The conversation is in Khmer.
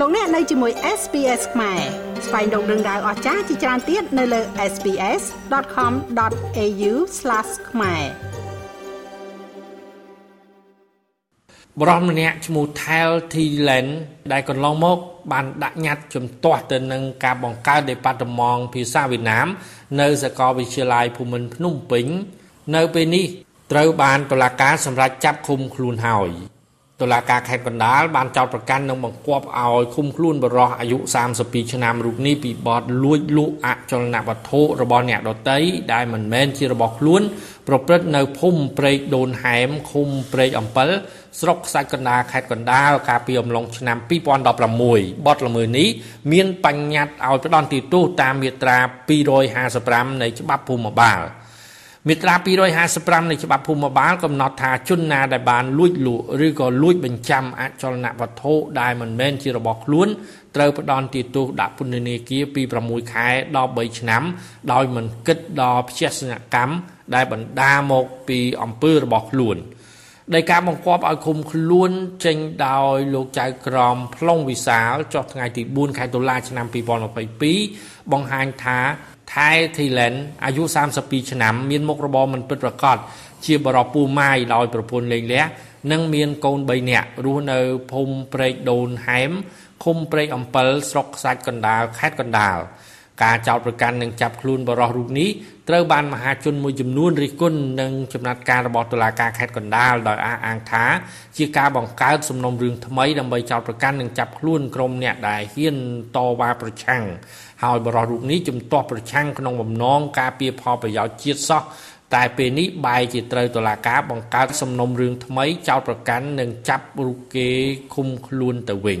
លោកអ្នកនៅជាមួយ SPS ខ្មែរស្វែងរកដឹងដៅអស្ចារ្យជាច្រើនទៀតនៅលើ SPS.com.au/ ខ្មែរបរិសម្នាក់ឈ្មោះ Thel Thilen ដែលកន្លងមកបានដាក់ញត្តិជំទាស់ទៅនឹងការបង្កើតដេប៉ាតឺម៉ង់ភាសាវៀតណាម នៅសាកលវិទ្យាល័យភូមិន្ទភ្នំពេញ នៅពេលនេះត្រូវបានតុលាការសម្រេចចាប់ឃុំខ្លួនហើយ តុលាការខេត្តកណ្ដាលបានចោទប្រកាន់និងបង្គាប់ឲ្យឃុំខ្លួនបរិះអាយុ32ឆ្នាំរូបនេះពីបទលួចលក់អចលនវត្ថុរបស់អ្នកដទៃដែលមិនមែនជារបស់ខ្លួន ប្រព្រឹត្តនៅភូមិព្រែកដូនហែមឃុំព្រែកអំពិលស្រុកខ្សាច់កណ្ដាលខេត្តកណ្ដាលកាលពីអំឡុងឆ្នាំ2016បទល្មើសនេះមានបញ្ញត្តិឲ្យផ្ដន្ទាទោសតាមមាត្រា255នៃច្បាប់ភូមិបាល មាត្រា255នៃច្បាប់ភូមិបាលកំណត់ថាជនណាដែលបានលួចលក់ឬក៏លួចបញ្ចាំអចលនវត្ថុដែលមិនមែនជារបស់ខ្លួនត្រូវផ្ដន់ទោសដាក់ពន្ធនាគារពី6ខែដល់3ឆ្នាំ ដោយមិនគិតដល់ភេសជ្ជកម្មដែលបណ្ដាមកពីអំពើរបស់ខ្លួន ដោយការបង្គាប់ឲ្យឃុំខ្លួនចេញដោយលោកចៅក្រមផ្លុងវិសាលចុះថ្ងៃទី4ខែតុលាឆ្នាំ2022បង្ហាញថាថៃធីឡែនអាយុ32ឆ្នាំ មានមុខរបរមិនពិតប្រាកដជាបរិបពូម៉ាយដោយប្រពន្ធលេងលះនិងមានកូន3នាក់រស់នៅភូមិព្រែកដូនហែមឃុំព្រែកអំពិលស្រុកខ្សាច់កណ្ដាលខេត្តកណ្ដាល ការចោទប្រកាន់និងចាប់ខ្លួនបរិះរូបនេះត្រូវបានមហាជនមួយចំនួនរិះគន់នឹងចំណាត់ការរបស់តុលាការខេត្តកណ្ដាលដោយអះអាងថា ជាការបង្កើតសំណុំរឿងថ្មីដើម្បីចោទប្រកាន់និងចាប់ខ្លួនក្រុមអ្នកដែលហ៊ានតវ៉ាប្រឆាំងហើយបរិះរូបនេះជំទាស់ប្រឆាំងក្នុងបំណងការពារផលប្រយោជន៍ជាតិសោះតែពេលនេះបែរជាត្រូវតុលាការបង្កើតសំណុំរឿងថ្មីចោទប្រកាន់និងចាប់រូបគេឃុំខ្លួនទៅវិញ